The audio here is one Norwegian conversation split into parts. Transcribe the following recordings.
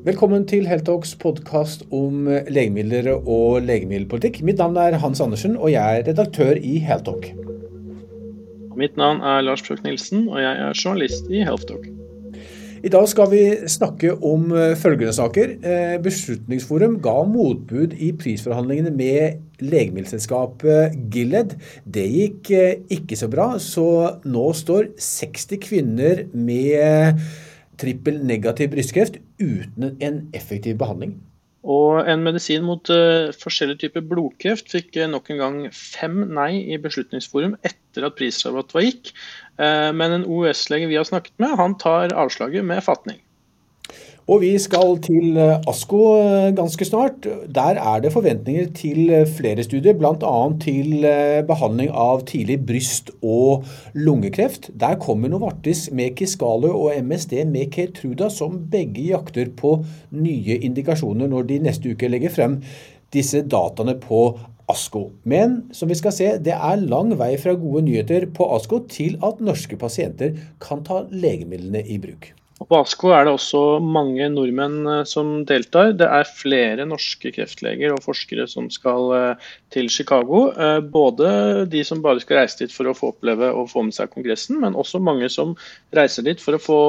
Velkommen til Heltalks podkast om legemidler og legemiddelpolitikk. Mitt navn er Hans Andersen, og jeg er redaktør i Heltalk. Mitt navn er Lars Prøk Nilsen, og jeg er journalist i Healthtalk. I dag skal vi snakke om eh, følgende saker. Eh, Beslutningsforum ga motbud i prisforhandlingene med legemiddelselskapet Gilead. Det gikk eh, ikke så bra, så nå står 60 kvinner med trippel negativ brystkreft uten en effektiv behandling. Og en medisin mot uh, forskjellige typer blodkreft fikk uh, nok en gang fem nei i Beslutningsforum etter at prisrabatt gikk. Uh, men en OUS-lege vi har snakket med, han tar avslaget med fatning. Og vi skal til eh, ASKO eh, ganske snart. Der er det forventninger til eh, flere studier, bl.a. til behandling av tidlig bryst- og lungekreft. Der kommer Novartis med Kisqali og MSD med Ketruda, som begge jakter på nye indikasjoner når de neste uke legger frem disse dataene på ASKO. Men som vi skal se, det er lang vei fra gode nyheter på ASKO til at norske pasienter kan ta legemidlene i bruk. På ASKO er det også mange nordmenn eh, som deltar. Det er flere norske kreftleger og forskere som skal eh, til Chicago. Eh, både de som bare skal reise dit for å få oppleve og få med seg kongressen, men også mange som reiser dit for å få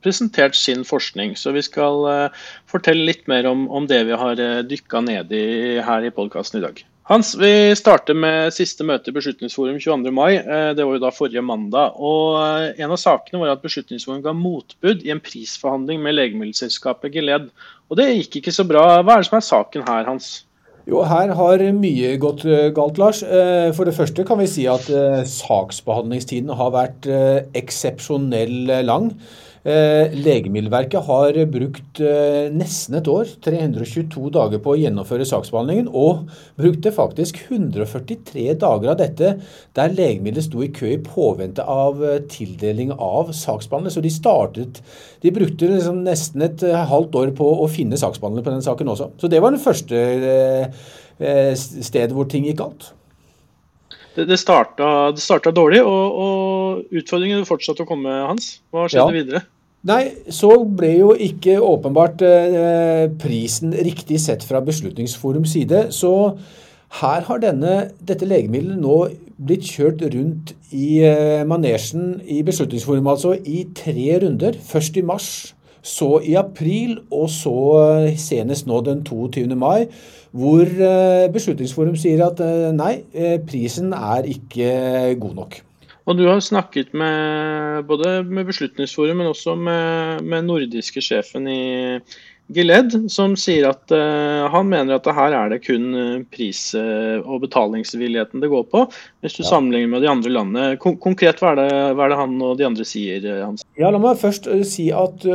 presentert sin forskning. Så vi skal fortelle litt mer om, om det vi har dykka ned i her i podkasten i dag. Hans, vi starter med siste møte i Beslutningsforum 22. mai. Eh, det var jo da forrige mandag. og eh, En av sakene var at Beslutningsforum ga motbud i en prisforhandling med legemiddelselskapet Geled. Og Det gikk ikke så bra. Hva er det som er saken her, Hans? Jo, Her har mye gått eh, galt, Lars. For det første kan vi si at saksbehandlingstiden har vært eksepsjonell lang. Eh, Legemiddelverket har brukt eh, nesten et år, 322 dager på å gjennomføre saksbehandlingen, og brukte faktisk 143 dager av dette der legemiddelet sto i kø i påvente av eh, tildeling av saksbehandler. Så de startet De brukte liksom nesten et halvt år på å finne saksbehandler på den saken også. Så det var det første stedet hvor ting gikk galt. Det, det, starta, det starta dårlig, og, og utfordringen fortsatte å komme, Hans. Hva skjedde ja. videre? Nei, så ble jo ikke åpenbart eh, prisen riktig sett fra Beslutningsforums side. Så her har denne, dette legemiddelet nå blitt kjørt rundt i eh, manesjen i Beslutningsforum, altså i tre runder. Først i mars, så i april, og så eh, senest nå den 22. mai hvor eh, Beslutningsforum sier at eh, nei, prisen er ikke god nok. Og Du har snakket med både med Beslutningsforum, men også med, med nordiske sjefen i, Giled, som sier at uh, han mener at her er det kun pris- og betalingsvilligheten det går på, hvis du ja. sammenligner med de andre landene. Kon konkret, hva er, det, hva er, det, han og de andre sier? Hans? Ja, La meg først uh, si at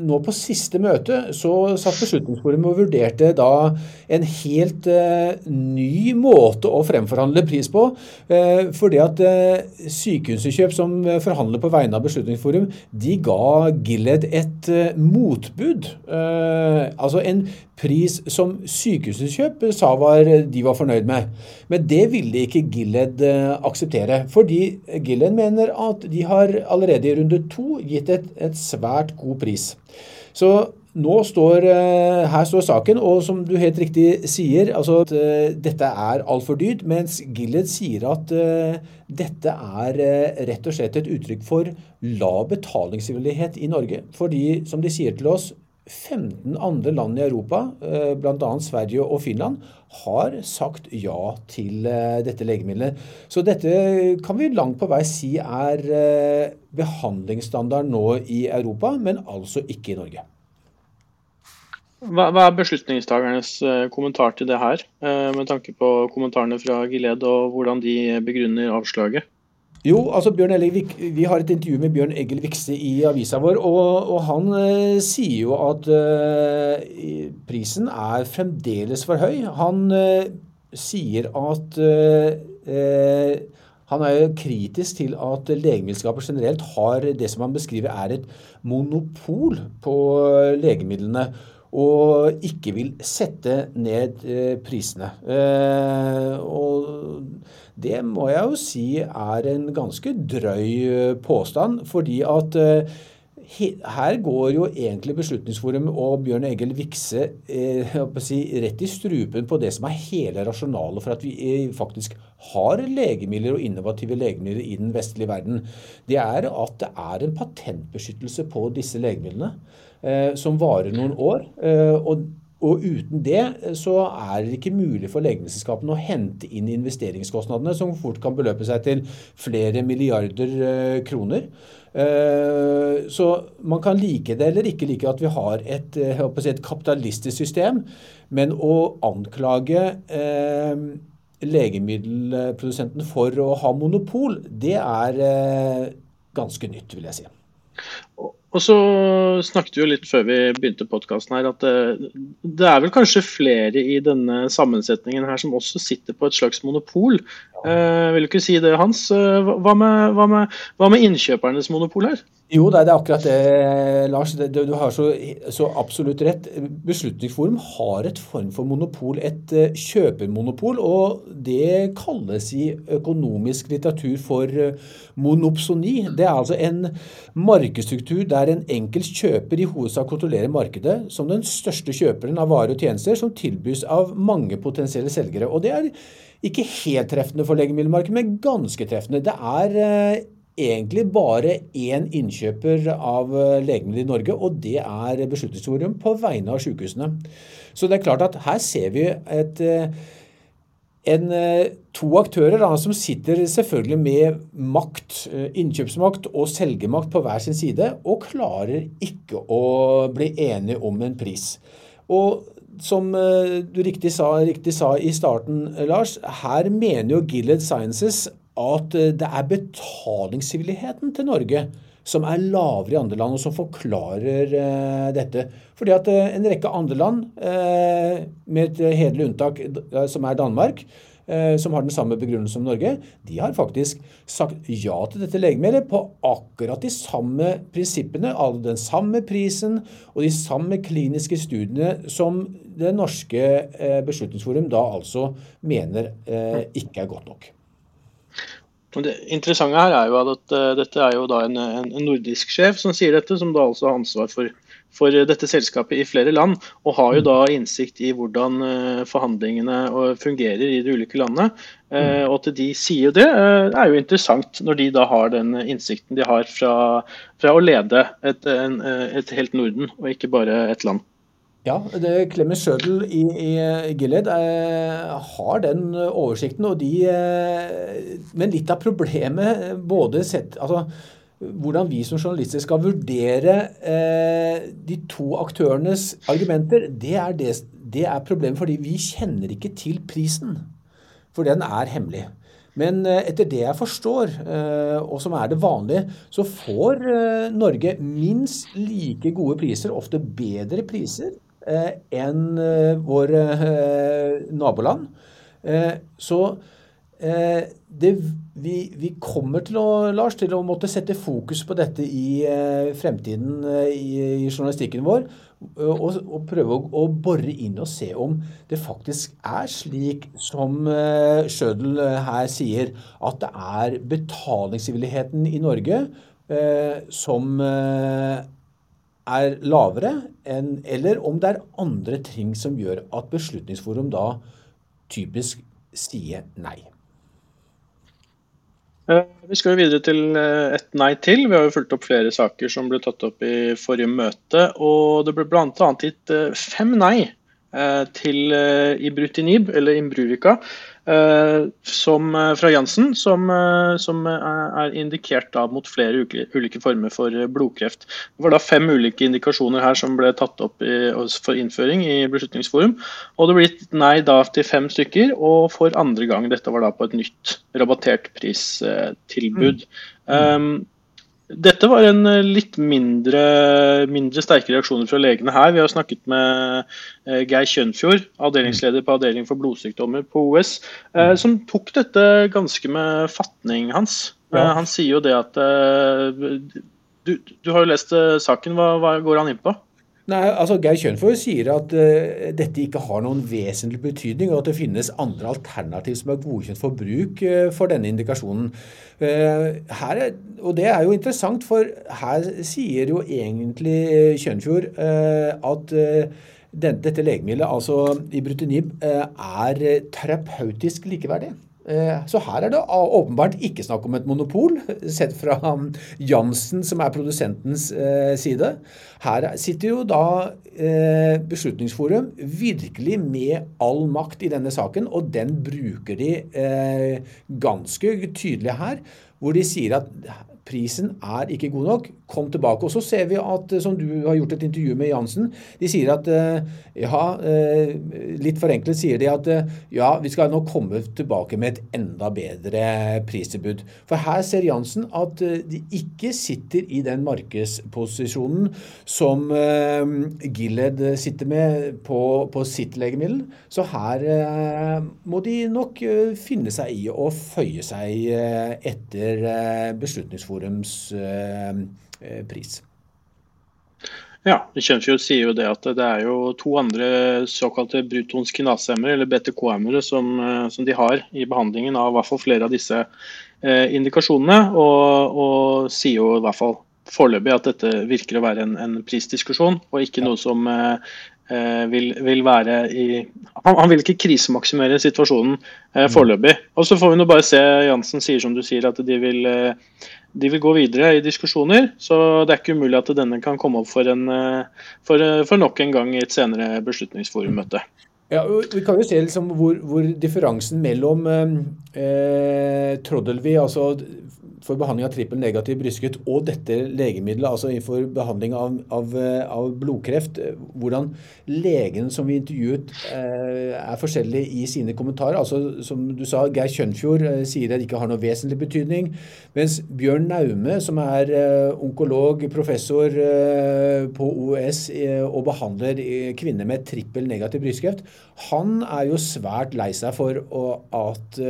nå på siste møte så satt Beslutningsforum og vurderte da en helt ny måte å fremforhandle pris på. fordi at Sykehusinnkjøp, som forhandler på vegne av Beslutningsforum, de ga Gilled et motbud. Eh, altså en pris som Sykehusinnkjøp sa var, de var fornøyd med. Men det ville ikke Gilled eh, akseptere. Fordi Gillen mener at de har allerede i runde to gitt et, et svært god pris. Så nå står, eh, her står saken, og som du helt riktig sier, altså at dette er altfor dyrt, mens Gillen sier at dette er rett og slett et uttrykk for lav betalingsvillighet i Norge. Fordi, som de sier til oss, 15 andre land i Europa, eh, bl.a. Sverige og Finland, har sagt ja til eh, dette legemiddelet. Så dette kan vi langt på vei si er behandlingsstandarden behandlingsstandard nå i Europa, men altså ikke i Norge. Hva, er beslutningstakernes kommentar til det her, med tanke på kommentarene fra Giled og hvordan de begrunner avslaget? Jo, altså Bjørn Egil, Vi har et intervju med Bjørn Egil Vikse i avisa vår, og, og han eh, sier jo at eh, prisen er fremdeles for høy. Han eh, sier at eh, eh, han er jo kritisk til at legemiddelskaper generelt har det som han beskriver er et monopol på legemidlene og ikke vil sette ned eh, prisene. og det må jeg jo si er en ganske drøy eh, påstand, fordi at eh, her går jo egentlig Beslutningsforum og Bjørn Egil Vikse eh, si, rett i strupen på det som er hele rasjonalet for at vi eh, faktisk har legemidler og innovative legemidler i den vestlige verden. Det er at det er en patentbeskyttelse på disse legemidlene eh, som varer noen år. Eh, og og uten det eh, så er det ikke mulig for legemiddelselskapene å hente inn investeringskostnadene, som fort kan beløpe seg til flere milliarder eh, kroner. Eh, så man kan like det eller ikke like at vi har et, si, et kapitalistisk system, men å anklage eh, legemiddelprodusenten for å ha monopol, det er eh, ganske nytt, vil jeg si. Og så snakket vi jo litt før vi begynte podkasten her at det, eh, det, er vel kanskje flere i denne sammensetningen her som også sitter på et slags monopol. Eh, vil du ikke si det, Hans? Eh, hva med, hva med, hva med innkjøpernes monopol her? Jo, det er akkurat det, Lars. Du har så, så, absolutt rett. Beslutningsforum har et form for monopol, et eh, kjøpermonopol. Og det kalles i økonomisk litteratur for monopsoni. Det er altså en markedsstruktur der en enkelt kjøper i hovedsak kontrollerer markedet som den største kjøperen av varer og tjenester som tilbys av mange potensielle selgere. Og det er ikke helt treffende for legemiddelmarkedet, men ganske treffende. Det er eh, egentlig bare én innkjøper av eh, legemidler i Norge, og det er Beslutningsforum på vegne av sykehusene. Så det er klart at her ser vi et, eh, en, eh, to aktører da, som sitter selvfølgelig med makt, innkjøpsmakt og selgermakt på hver sin side, og klarer ikke å bli enige om en pris. Og som du riktig sa, riktig sa, i starten, Lars, her mener jo Gilead Sciences at eh, det er betalingsvilligheten til Norge som er lavere i andre land, og som forklarer eh, dette. Fordi at eh, en rekke andre land, eh, med et hederlig unntak som er Danmark, som har den samme begrunnelsen som Norge, de har faktisk sagt ja til dette legemiddelet på akkurat de samme prinsippene, altså den samme prisen og de samme kliniske studiene som det norske Beslutningsforum da altså mener ikke er godt nok. Det interessante her er jo at uh, dette er jo da en, en, nordisk sjef som sier dette, som da altså har ansvar for, for, dette selskapet i flere land, og har jo da innsikt i hvordan uh, forhandlingene fungerer i de ulike landene. Uh, og at de sier det, er jo interessant når de da har den innsikten de har fra, fra å lede et, en, et helt Norden, og ikke bare et land. Ja, det, Clemens Schødel i, i Gilead eh, har den oversikten. og de, eh, Men litt av problemet både sett, altså, Hvordan vi som journalister skal vurdere eh, de to aktørenes argumenter, det er, det, det er problemet fordi vi kjenner ikke til prisen. For den er hemmelig. Men eh, etter det jeg forstår, eh, og som er det vanlige, så får eh, Norge minst like gode priser, ofte bedre priser, Eh, enn eh, våre eh, naboland. Så det, vi, vi, kommer til å, Lars, til å måtte sette fokus på dette i fremtiden i, i journalistikken vår. Og, og prøve å, å, bore inn og se om det faktisk er slik som uh, Schødel her sier, at det er betalingsvilligheten i Norge uh, som uh, er lavere, enn, eller om det er andre ting som gjør at Beslutningsforum da typisk sier nei. Eh, vi skal jo videre til eh, et nei til. Vi har jo fulgt opp flere saker som ble tatt opp i forrige møte. og Det ble bl.a. gitt eh, fem nei til Ibrutinib, eller Imbrurica, Eh, som, eh, fra Jansen, som, eh, som, er indikert da mot flere ulike former for blodkreft. Det var da fem ulike indikasjoner her som ble tatt opp i, for innføring i Beslutningsforum. Og det ble gitt nei da til fem stykker, og for andre gang. Dette var da på et nytt rabattert pristilbud. Mm. Um, dette var en eh, litt mindre, mindre sterke reaksjoner fra legene her. Vi har snakket med eh, Geir Kjønfjord, avdelingsleder på avdeling for blodsykdommer på OS, eh, som tok dette ganske med fatning hans. Ja. Han sier jo det at du, du, har jo lest saken, hva, hva går han inn på? Nei, altså Geir Kjønfjord sier at uh, dette ikke har noen vesentlig betydning, og at det finnes andre alternativ som er godkjent for bruk uh, for denne indikasjonen. Uh, er, og det er jo interessant, for her sier jo egentlig Kjønfjord at dette legemiddelet, altså ibrutinib, er terapeutisk likeverdig. Eh, så her er det åpenbart ikke snakk om et monopol, sett fra Jansen, som er produsentens eh, side. Her sitter jo da eh, Beslutningsforum virkelig med all makt i denne saken, og den bruker de ganske tydelig her, hvor de sier at prisen er ikke god nok. Kom tilbake. Og så ser vi at, som du har gjort et intervju med Jansen, de sier at eh, ja, eh, litt forenklet sier de at eh, ja, vi skal nå komme tilbake med et enda bedre pristilbud. For her ser Jansen at de ikke sitter i den markedsposisjonen som Gilled sitter med på, på sitt legemiddel. Så her må de nok finne seg i å føye seg etter Beslutningsforum Forums eh, eh, pris. Ja, Kjønfjord sier jo det at det er jo to andre såkalte brutonskinasemere, eller BTK-hemmere, som, eh, som, de har i behandlingen av i hvert fall flere av disse eh, indikasjonene. Og, og, sier jo i hvert fall foreløpig at dette virker å være en, en prisdiskusjon, og ikke noe som eh, vil, vil, være i han, han, vil ikke krisemaksimere situasjonen eh, mm. foreløpig. Og så får vi nå bare se. Jansen sier som du sier at de vil eh, de vil gå videre i diskusjoner, så det er ikke umulig at denne kan komme opp for, en, eh, for, eh, for nok en gang i et senere beslutningsforummøte. Ja, Vi kan jo se liksom hvor, hvor differansen mellom eh, Troddelvi, altså for behandling av trippel negativ brystkreft og dette legemiddelet, altså for behandling av, av, av, blodkreft, hvordan legen som vi intervjuet eh, er forskjellig i sine kommentarer. Altså Som du sa, Geir Kjønfjord eh, sier det ikke har noe vesentlig betydning. Mens Bjørn Naume, som er eh, onkolog, professor på OUS og behandler kvinner med trippel negativ brystkreft, han er jo svært lei seg for at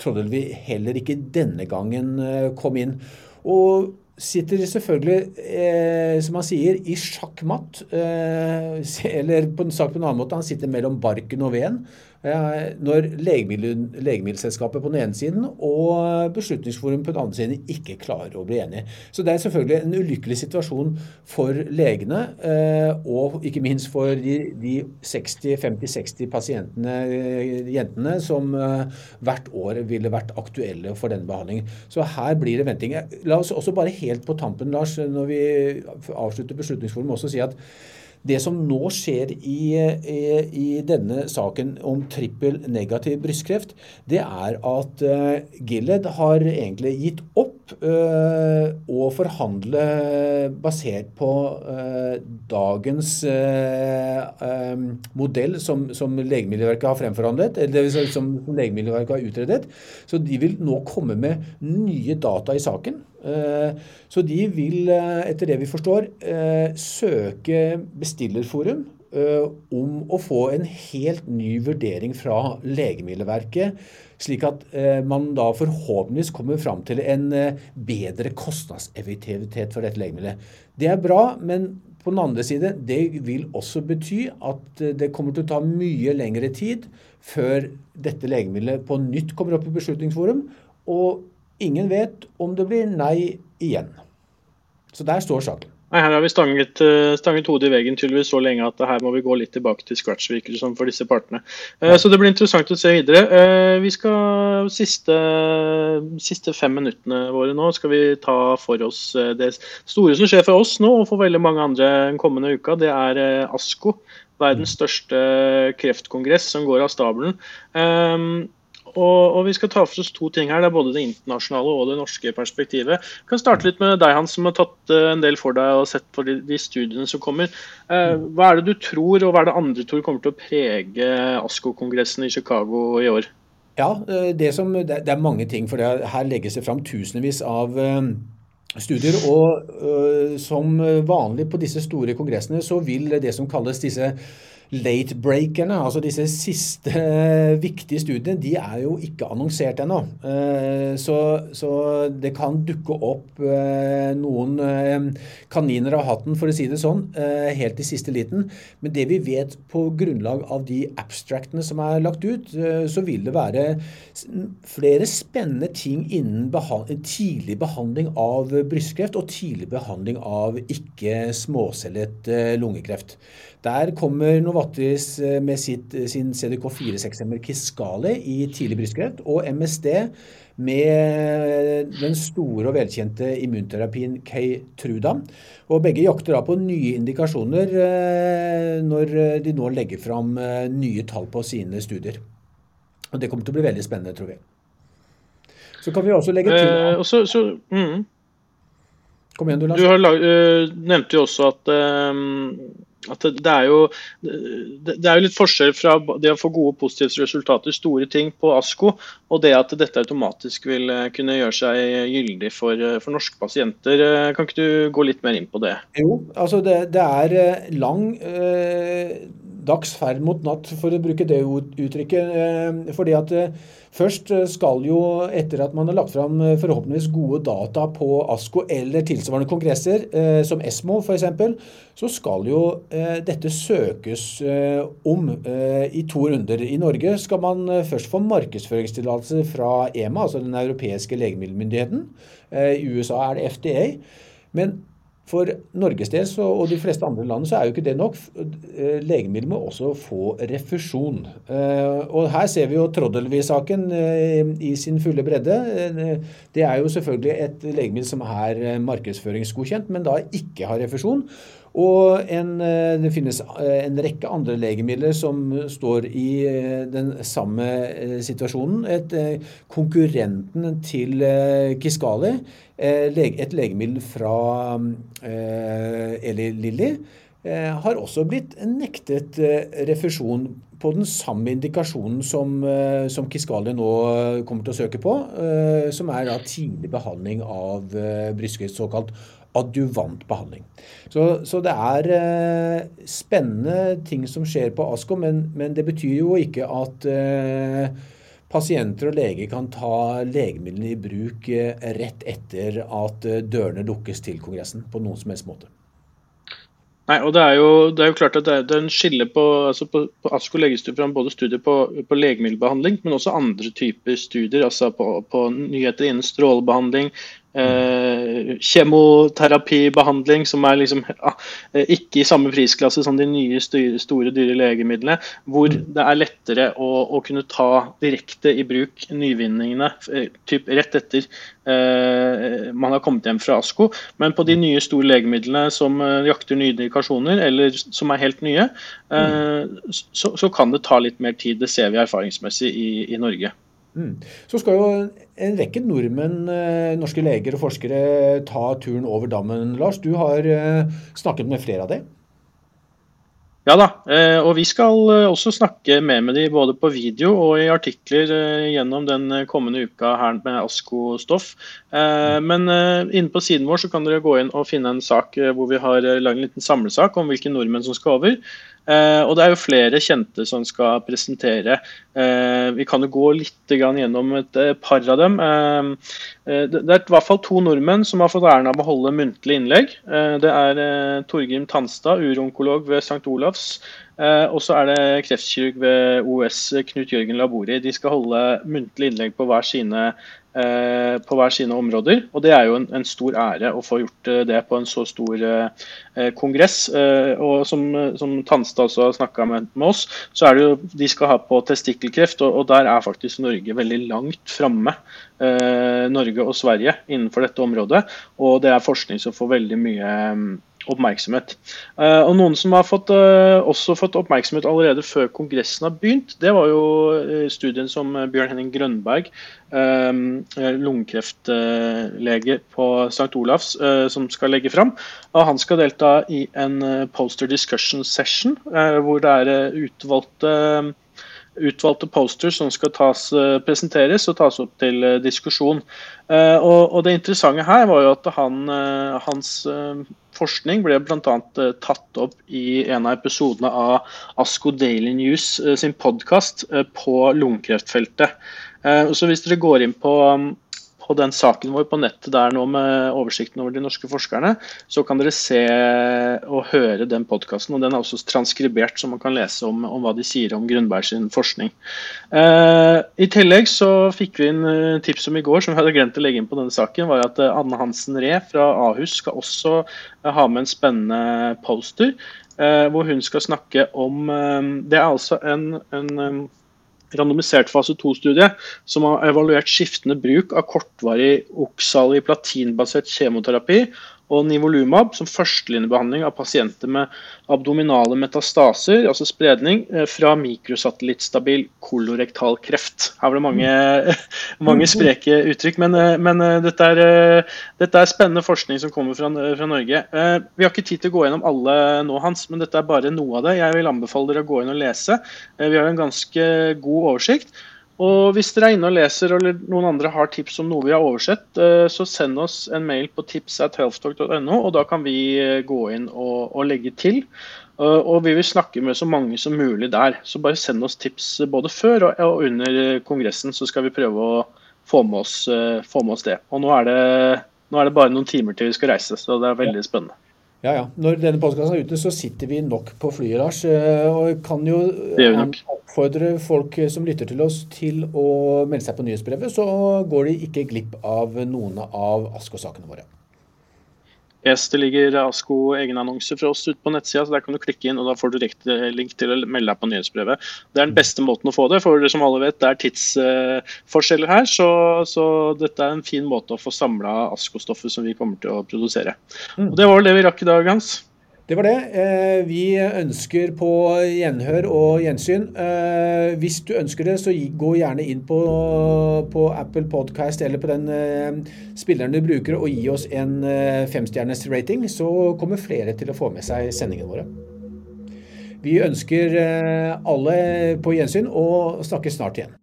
Troddelvi heller ikke denne gangen Eh, kom inn. Og sitter selvfølgelig, eh, som han sier, i sjakkmatt. Eh, eller på en sak på en annen måte, han sitter mellom barken og veden. Eh, når Legemiddelselskapet på den ene siden og Beslutningsforum på den andre siden ikke klarer å bli enige. Så det er selvfølgelig en ulykkelig situasjon for legene, eh, og ikke minst for de, de 50-60 pasientene, eh, jentene, som hvert år ville vært aktuelle for denne behandlingen. Så her blir det venting. La oss også bare helt på tampen, Lars, når vi avslutter Beslutningsforum, også si at det som nå skjer i, i, i denne saken om trippel negativ brystkreft, det er at uh, Gilead har egentlig gitt opp uh, å forhandle basert på uh, dagens um, modell som, som Legemiddelverket har fremforhandlet, eller som Legemiddelverket har utredet. Så de vil nå komme med nye data i saken. Eh, så de vil, eh, etter det vi forstår, eh, søke bestillerforum om å få en helt ny vurdering fra Legemiddelverket, slik at man da forhåpentligvis kommer fram til en bedre kostnadseffektivitet for dette legemiddelet. Det er bra, men på den andre side, det vil også bety at det kommer til å ta mye lengre tid før dette legemiddelet på nytt kommer opp i Beslutningsforum. Og Ingen vet om det blir nei igjen. Så der står saken. Nei, Her har vi stanget, eh, stanget hodet i veggen tydeligvis så lenge at her må vi gå litt tilbake til scratch virker det som for disse partene. Eh. Så det blir interessant å se videre. Eh, vi skal siste, siste fem minuttene våre nå skal vi ta for oss det store som skjer for oss nå og for veldig mange andre den kommende uka. Det er ASKO, verdens største kreftkongress som går av stabelen. Og, og, Vi skal ta for oss to ting her. Det er både det internasjonale og det norske perspektivet. Vi kan starte litt med deg, Hans, som har tatt eh, en del for deg og sett på de, de studiene som kommer. Eh, hva er det du tror, og hva er det andre tror kommer til å prege ASKO-kongressen i Chicago i år? Ja, eh, det, som, det, er mange ting. for det, Her legges det fram tusenvis av eh, studier. Og som vanlig på disse store kongressene så vil det som kalles disse late-breakerne, altså disse siste eh, viktige studiene, de er jo ikke annonsert ennå. Eh, så, så, det kan dukke opp eh, noen kaniner av hatten, for å si det sånn, helt i siste liten. Men det vi vet på grunnlag av de abstractene som er lagt ut, så vil det være flere spennende ting innen behandling, tidlig behandling av brystkreft og tidlig behandling av ikke småcellet lungekreft. Der kommer Novartis eh, med sitt, eh, sin CDK4-6-hemmer Kiskali i tidlig brystkreft, og MSD med den store og velkjente immunterapien Keytruda. Og begge jakter da på nye indikasjoner eh, når de nå legger fram nye tall på sine studier. Og Det kommer til å bli veldig spennende, tror vi. Så kan vi også legge til eh, så, så, mm. Kom igjen, du, Lars. Du har, uh, nevnte jo også at uh, at det, er jo, det, er jo litt forskjell fra det å få gode positive resultater, store ting, på ASKO, og det at dette automatisk vil eh, kunne gjøre seg gyldig for, eh, for norske pasienter. Eh, kan ikke du gå litt mer inn på det? Jo, altså det, det er lang eh, dags ferd mot natt, for å bruke det uttrykket. Eh, fordi at eh, Først skal jo, etter at man har lagt fram forhåpentligvis gode data på ASKO eller tilsvarende kongresser, som ESMO f.eks., så skal jo dette søkes om i to runder. I Norge skal man først få markedsføringstillatelse fra EMA, altså den europeiske legemiddelmyndigheten. I USA er det FDA. Men for Norges del så, og de fleste andre land så er jo ikke det nok. Eh, Legemidler må også få refusjon. Eh, og her ser vi jo Troddelvi-saken eh, i sin fulle bredde. Det er jo selvfølgelig et legemiddel som er markedsføringsgodkjent, men da ikke har refusjon. Og en, det finnes en rekke andre legemidler som står i den samme situasjonen. Et, konkurrenten til Kiskali Eh, et legemiddel fra eh, Eli Lilly eh, har også blitt nektet refusjon på den samme indikasjonen som, som Kiskali nå kommer til å søke på, som er da tidlig behandling av brystkreft, såkalt adjuvant behandling. Så, så, det er spennende ting som skjer på ASKO, men, men det betyr jo ikke at pasienter og leger kan ta legemidlene i bruk eh, rett etter at eh, dørene lukkes til Kongressen på noen som helst måte. Nei, og det er, jo, det er jo, klart at det er, det er en skille på, altså på, på ASKO legges det fram både studier på, på, legemiddelbehandling, men også andre typer studier. altså på nyheter innen strålebehandling, Eh, kjemoterapibehandling som er liksom ja, ikke i samme prisklasse som de nye styre, store, dyre legemidlene, hvor mm. det er lettere å, å kunne ta direkte i bruk nyvinningene eh, typ rett etter eh, man har kommet hjem fra ASKO. Men på de nye store legemidlene som eh, jakter nye indikasjoner, eller som er helt nye, eh, mm. så, så, kan det ta litt mer tid. Det ser vi erfaringsmessig i, i Norge. Mm. Så skal jo en rekke nordmenn, eh, norske leger og forskere, ta turen over dammen. Lars, du har eh, snakket med flere av dem? Ja da, eh, og vi skal også snakke mer med dem både på video og i artikler gjennom den kommende uka her med ASKO-stoff. Men inne på siden vår så kan dere gå inn og finne en sak hvor vi har lagd en liten samlesak om hvilke nordmenn som skal over. Eh, og det er jo flere kjente som skal presentere. Eh, vi kan jo gå litt gjennom et eh, par av dem. det er i hvert fall to nordmenn som har fått æren av å holde muntlig innlegg. det er Torgrim Tanstad, uronkolog ved St. Olavs. og så er det kreftkirurg ved OS, Knut Jørgen Labori. De skal holde muntlig innlegg på hver sine på hver sine områder. Og det er jo en, en, stor ære å få gjort eh, det på en så stor eh, kongress. Eh, og som, som Tanstad også har snakka med, med, oss, så er det jo de skal ha på testikkelkreft, og, og der er faktisk Norge veldig langt framme. Eh, Norge og Sverige innenfor dette området. Og det er forskning som får veldig mye oppmerksomhet. Uh, og Noen som har fått, uh, også fått oppmerksomhet allerede før kongressen har begynt, det var jo uh, studien som Bjørn Henning Grønberg, lungekreftlege på St. Olavs, som skal legge fram. Og han skal delta i en poster discussion session, hvor det er utvalgte utvalgte posters som skal tas, presenteres og tas opp til diskusjon. Og, og, Det interessante her var jo at han, hans forskning ble bl.a. tatt opp i en av episodene av Asko Daily News sin podkast på lungekreftfeltet. Så Hvis dere går inn på på den saken vår på nettet der nå med oversikten over de norske forskerne, så kan dere se og høre den podkasten. Den er også transkribert, så man kan lese om, om hva de sier om Grunberg sin forskning. Eh, I tillegg så fikk vi inn eh, tips om i går, som vi hadde glemt å legge inn på denne saken, var at eh, Anne Hansen Ree fra Ahus skal også eh, ha med en spennende poster. Eh, hvor hun skal snakke om eh, Det er altså en, en randomisert fase 2-studie som har evaluert skiftende bruk av kortvarig oksalig platinbasert kjemoterapi og nivolumab som førstelinjebehandling av pasienter med abdominale metastaser, altså spredning, eh, fra mikrosatellittstabil kolorektal kreft. Her var det mange, mange spreke uttrykk, men, eh, men eh, dette, er, dette, er, spennende forskning som kommer fra, fra, Norge. Vi har ikke tid til å gå gjennom alle nå, Hans, men dette er bare noe av det. Jeg vil anbefale dere å gå inn og lese. Vi har en ganske god oversikt. Og hvis dere er inne og leser, eller noen andre har tips om noe vi har oversett, eh, så send oss en mail på tips.healthtalk.no, og da kan vi eh, gå inn og, og, legge til. Eh, og vi vil snakke med så mange som mulig der. Så bare send oss tips både før og, og under kongressen, så skal vi prøve å få med oss, få med oss det. Og nå er det, nå er det bare noen timer til vi skal reise, så det er veldig spennende. Ja, ja. Når denne postkassen er ute, så sitter vi nok på flyet, Lars. Eh, og kan jo oppfordre folk som lytter til oss til å melde seg på nyhetsbrevet, så går de ikke glipp av noen av ASKO-sakene våre. Yes, det ligger ASKO egenannonser fra oss ute på nettsida, så der kan du klikke inn og da får du direkte link til å melde deg på nyhetsbrevet. Det er den beste måten å få det, for som alle vet, det er tidsforskjeller her. Så, så dette er en fin måte å få samla ASKO-stoffet som vi kommer til å produsere. Mm. Og Det var vel det vi rakk i dag, Hans. Det var det. Eh, vi ønsker på gjenhør og gjensyn. Eh, hvis du ønsker det, så gå gjerne inn på, på Apple Podcast eller på den eh, spilleren du bruker, og gi oss en femstjernes rating. Så kommer flere til å få med seg sendingene våre. Vi ønsker alle på gjensyn og snakkes snart igjen.